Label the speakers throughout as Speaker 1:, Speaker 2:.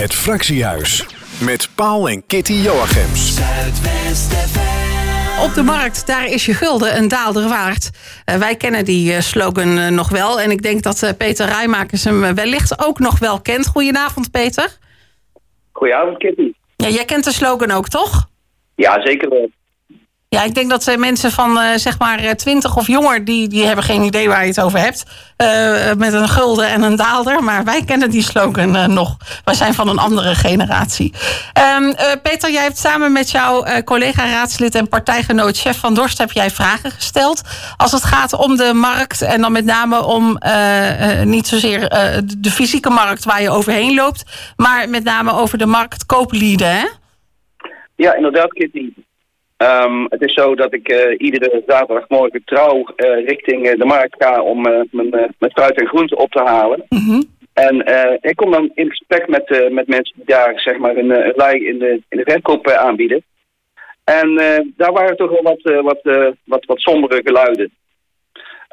Speaker 1: Het Fractiehuis met Paul en Kitty Joachims.
Speaker 2: Op de markt, daar is je gulden een daalder waard. Uh, wij kennen die uh, slogan uh, nog wel. En ik denk dat Peter Rijmakers hem wellicht ook nog wel kent. Goedenavond, Peter.
Speaker 3: Goedenavond, Kitty.
Speaker 2: Ja, jij kent de slogan ook, toch?
Speaker 3: Ja, zeker wel.
Speaker 2: Ja, ik denk dat uh, mensen van uh, zeg maar twintig of jonger... Die, die hebben geen idee waar je het over hebt. Met een gulden en een daalder. Maar wij kennen die slogan nog. Wij zijn van een andere generatie. Um, Peter, jij hebt samen met jouw collega-raadslid... en partijgenoot Chef van Dorst... heb jij vragen gesteld. Als het gaat om de markt... en dan met name om niet zozeer de fysieke markt... waar je overheen loopt... maar met name over de markt kooplieden, hè?
Speaker 3: Ja, inderdaad, Kitty. Um, het is zo dat ik uh, iedere zaterdagmorgen trouw uh, richting uh, de markt ga om mijn, mijn fruit en groenten op te halen.
Speaker 2: Mm -hmm.
Speaker 3: En ik kom dan in gesprek met, met mensen die daar zeg maar een, een lei in de, in de verkoop aanbieden. En daar waren toch wel wat, wat, wat, wat sombere geluiden.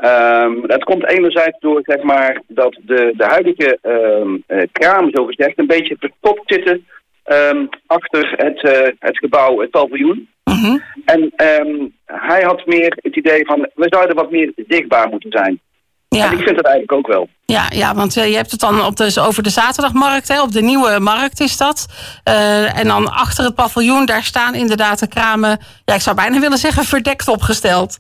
Speaker 3: Um, dat komt enerzijds door zeg maar, dat de, de huidige um, kramen zo gezegd een beetje verstopt zitten achter het, het gebouw, het paviljoen.
Speaker 2: -hmm.
Speaker 3: En um, hij had meer het idee van, we zouden wat meer zichtbaar moeten zijn.
Speaker 2: Ja.
Speaker 3: En ik vind dat eigenlijk ook wel.
Speaker 2: Ja, ja want uh, je hebt het dan op de, over de zaterdagmarkt, hè, op de nieuwe markt is dat. Uh, en dan achter het paviljoen, daar staan inderdaad de kramen, ja, ik zou bijna willen zeggen, verdekt opgesteld.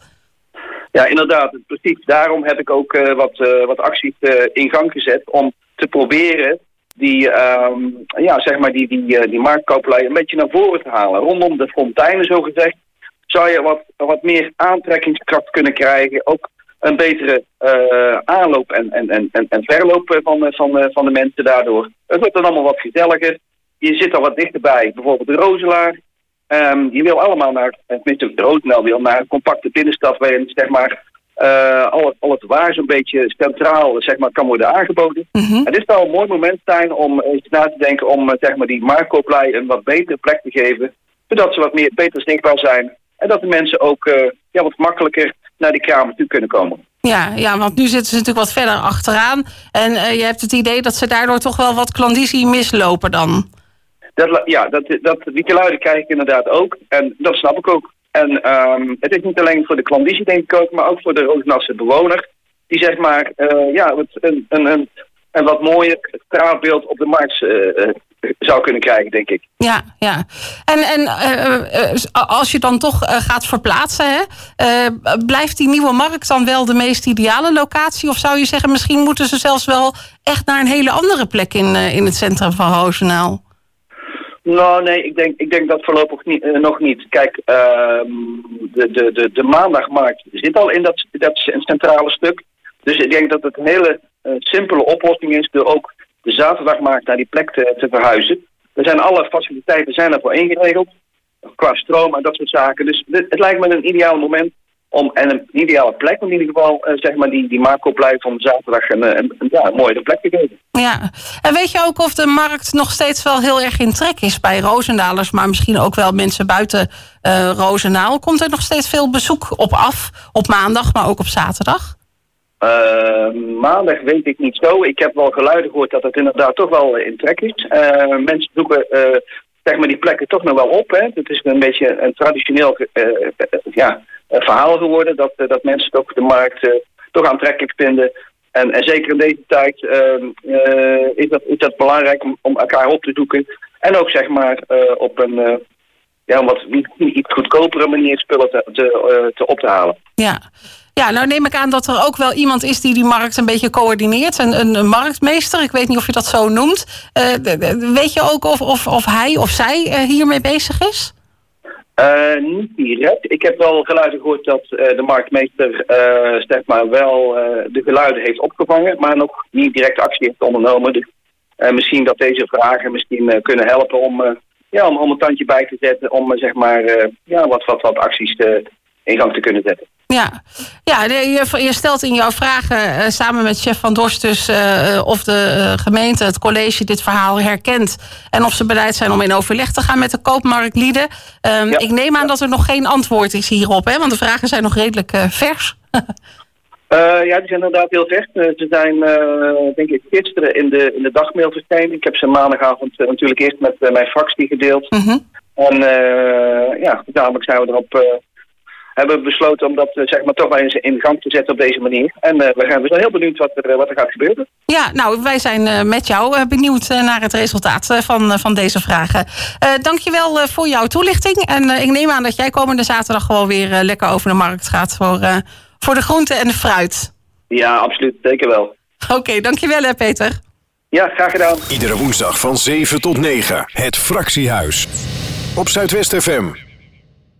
Speaker 3: Ja, inderdaad. Precies daarom heb ik ook uh, wat, wat acties in gang gezet om te proberen die, um, ja, zeg maar die, die, die marktkoopelij een beetje naar voren te halen. Rondom de fonteinen, zo gezegd, zou je wat, wat meer aantrekkingskracht kunnen krijgen. Ook een betere uh, aanloop en, en, en, en verloop van, van, van de mensen daardoor. Het wordt dan allemaal wat gezelliger. Je zit al wat dichterbij, bijvoorbeeld de Rozelaar. Je wil allemaal naar, tenminste de Roosendaal wil naar een compacte binnenstad waarin zeg maar uh, al, het, al het waar zo'n beetje centraal zeg maar, kan worden aangeboden.
Speaker 2: Mm -hmm.
Speaker 3: En dit zou een mooi moment zijn om eens na te denken om zeg maar, die marktkooplei een wat betere plek te geven. Zodat ze wat meer beter zichtbaar zijn. En dat de mensen ook uh, ja, wat makkelijker naar die kramen toe kunnen komen.
Speaker 2: Ja, ja, want nu zitten ze natuurlijk wat verder achteraan. En uh, je hebt het idee dat ze daardoor toch wel wat klandizie mislopen dan.
Speaker 3: Dat, ja, dat, dat, die geluiden krijg ik inderdaad ook. En dat snap ik ook. En um, het is niet alleen voor de klandizie, denk ik ook, maar ook voor de Roosnasse bewoner. Die zeg maar, uh, ja, een, een, een, wat mooier straatbeeld op de markt uh, zou kunnen krijgen, denk ik.
Speaker 2: Ja, ja. En, en als je dan toch gaat verplaatsen, hè, blijft die nieuwe markt dan wel de meest ideale locatie? Of zou je zeggen, misschien moeten ze zelfs wel echt naar een hele andere plek in, in het centrum van Roosendaal?
Speaker 3: Nou, nee, ik denk, ik denk dat voorlopig niet, uh, nog niet. Kijk, uh, de, de, de, de maandagmarkt zit al in dat, dat centrale stuk. Dus ik denk dat het een hele uh, simpele oplossing is door ook de zaterdagmarkt naar die plek te, te verhuizen. Er zijn alle faciliteiten zijn ervoor ingeregeld, qua stroom en dat soort zaken. Dus het lijkt me een ideaal moment om, en een ideale plek om in ieder geval uh, zeg maar die, die marktkooplei van zaterdag een, een, een, ja, een mooie plek te geven.
Speaker 2: Ja, en weet je ook of de markt nog steeds wel heel erg in trek is bij Roosendalers, maar misschien ook wel mensen buiten uh, Roosendaal? Komt er nog steeds veel bezoek op af, op maandag, maar ook op zaterdag?
Speaker 3: Uh, maandag weet ik niet zo. Ik heb wel geluiden gehoord dat het inderdaad toch wel in trek is. mensen zoeken zeg maar die plekken toch nog wel op. Hè. Het is een beetje een traditioneel ja, verhaal geworden. Dat, uh, dat mensen toch de markt uh, toch aantrekkelijk vinden. En, en zeker in deze tijd is, dat, is dat belangrijk om, om elkaar op te zoeken. En ook zeg maar op een ja, wat iets goedkopere manier spullen te, te, te op te halen.
Speaker 2: Ja. Ja, nou neem ik aan dat er ook wel iemand is die die markt een beetje coördineert. Een, een marktmeester, ik weet niet of je dat zo noemt. weet je ook of, of, of hij of zij hiermee bezig is?
Speaker 3: Uh, niet direct. Ik heb wel geluiden gehoord dat uh, de marktmeester uh, zeg maar wel de geluiden heeft opgevangen, maar nog niet direct actie heeft ondernomen. Dus misschien dat deze vragen misschien kunnen helpen om, ja, om, om een tandje bij te zetten, om zeg maar ja, wat, wat, wat acties in gang te kunnen zetten.
Speaker 2: Ja, ja je, je stelt in jouw vragen uh, samen met chef Van Dorst dus uh, of de uh, gemeente, het college dit verhaal herkent. En of ze bereid zijn om in overleg te gaan met de koopmarktlieden. Um, ja. Ik neem aan dat er nog geen antwoord is hierop, hè? want de vragen zijn nog redelijk vers.
Speaker 3: Ja, die zijn inderdaad heel. Uh, ze zijn, denk ik, gisteren in de, in de dagmail verschenen. Ik heb ze maandagavond natuurlijk eerst met mijn fractie gedeeld.
Speaker 2: Mm -hmm.
Speaker 3: En ja, zijn we erop hebben besloten om dat zeg maar, toch wel eens in gang te zetten op deze manier. En we, gaan, we zijn heel benieuwd wat er, wat er gaat gebeuren.
Speaker 2: Ja, nou, wij zijn met jou benieuwd naar het resultaat van, van deze vragen. dankjewel voor jouw toelichting. En ik neem aan dat jij komende zaterdag gewoon weer lekker over de markt gaat voor voor de groente en de fruit.
Speaker 3: Ja, absoluut. Zeker wel.
Speaker 2: Oké, okay, dankjewel hè Peter.
Speaker 3: Ja, graag gedaan.
Speaker 1: Iedere woensdag van 7 tot 9. Het Fractiehuis. Op Zuidwest FM.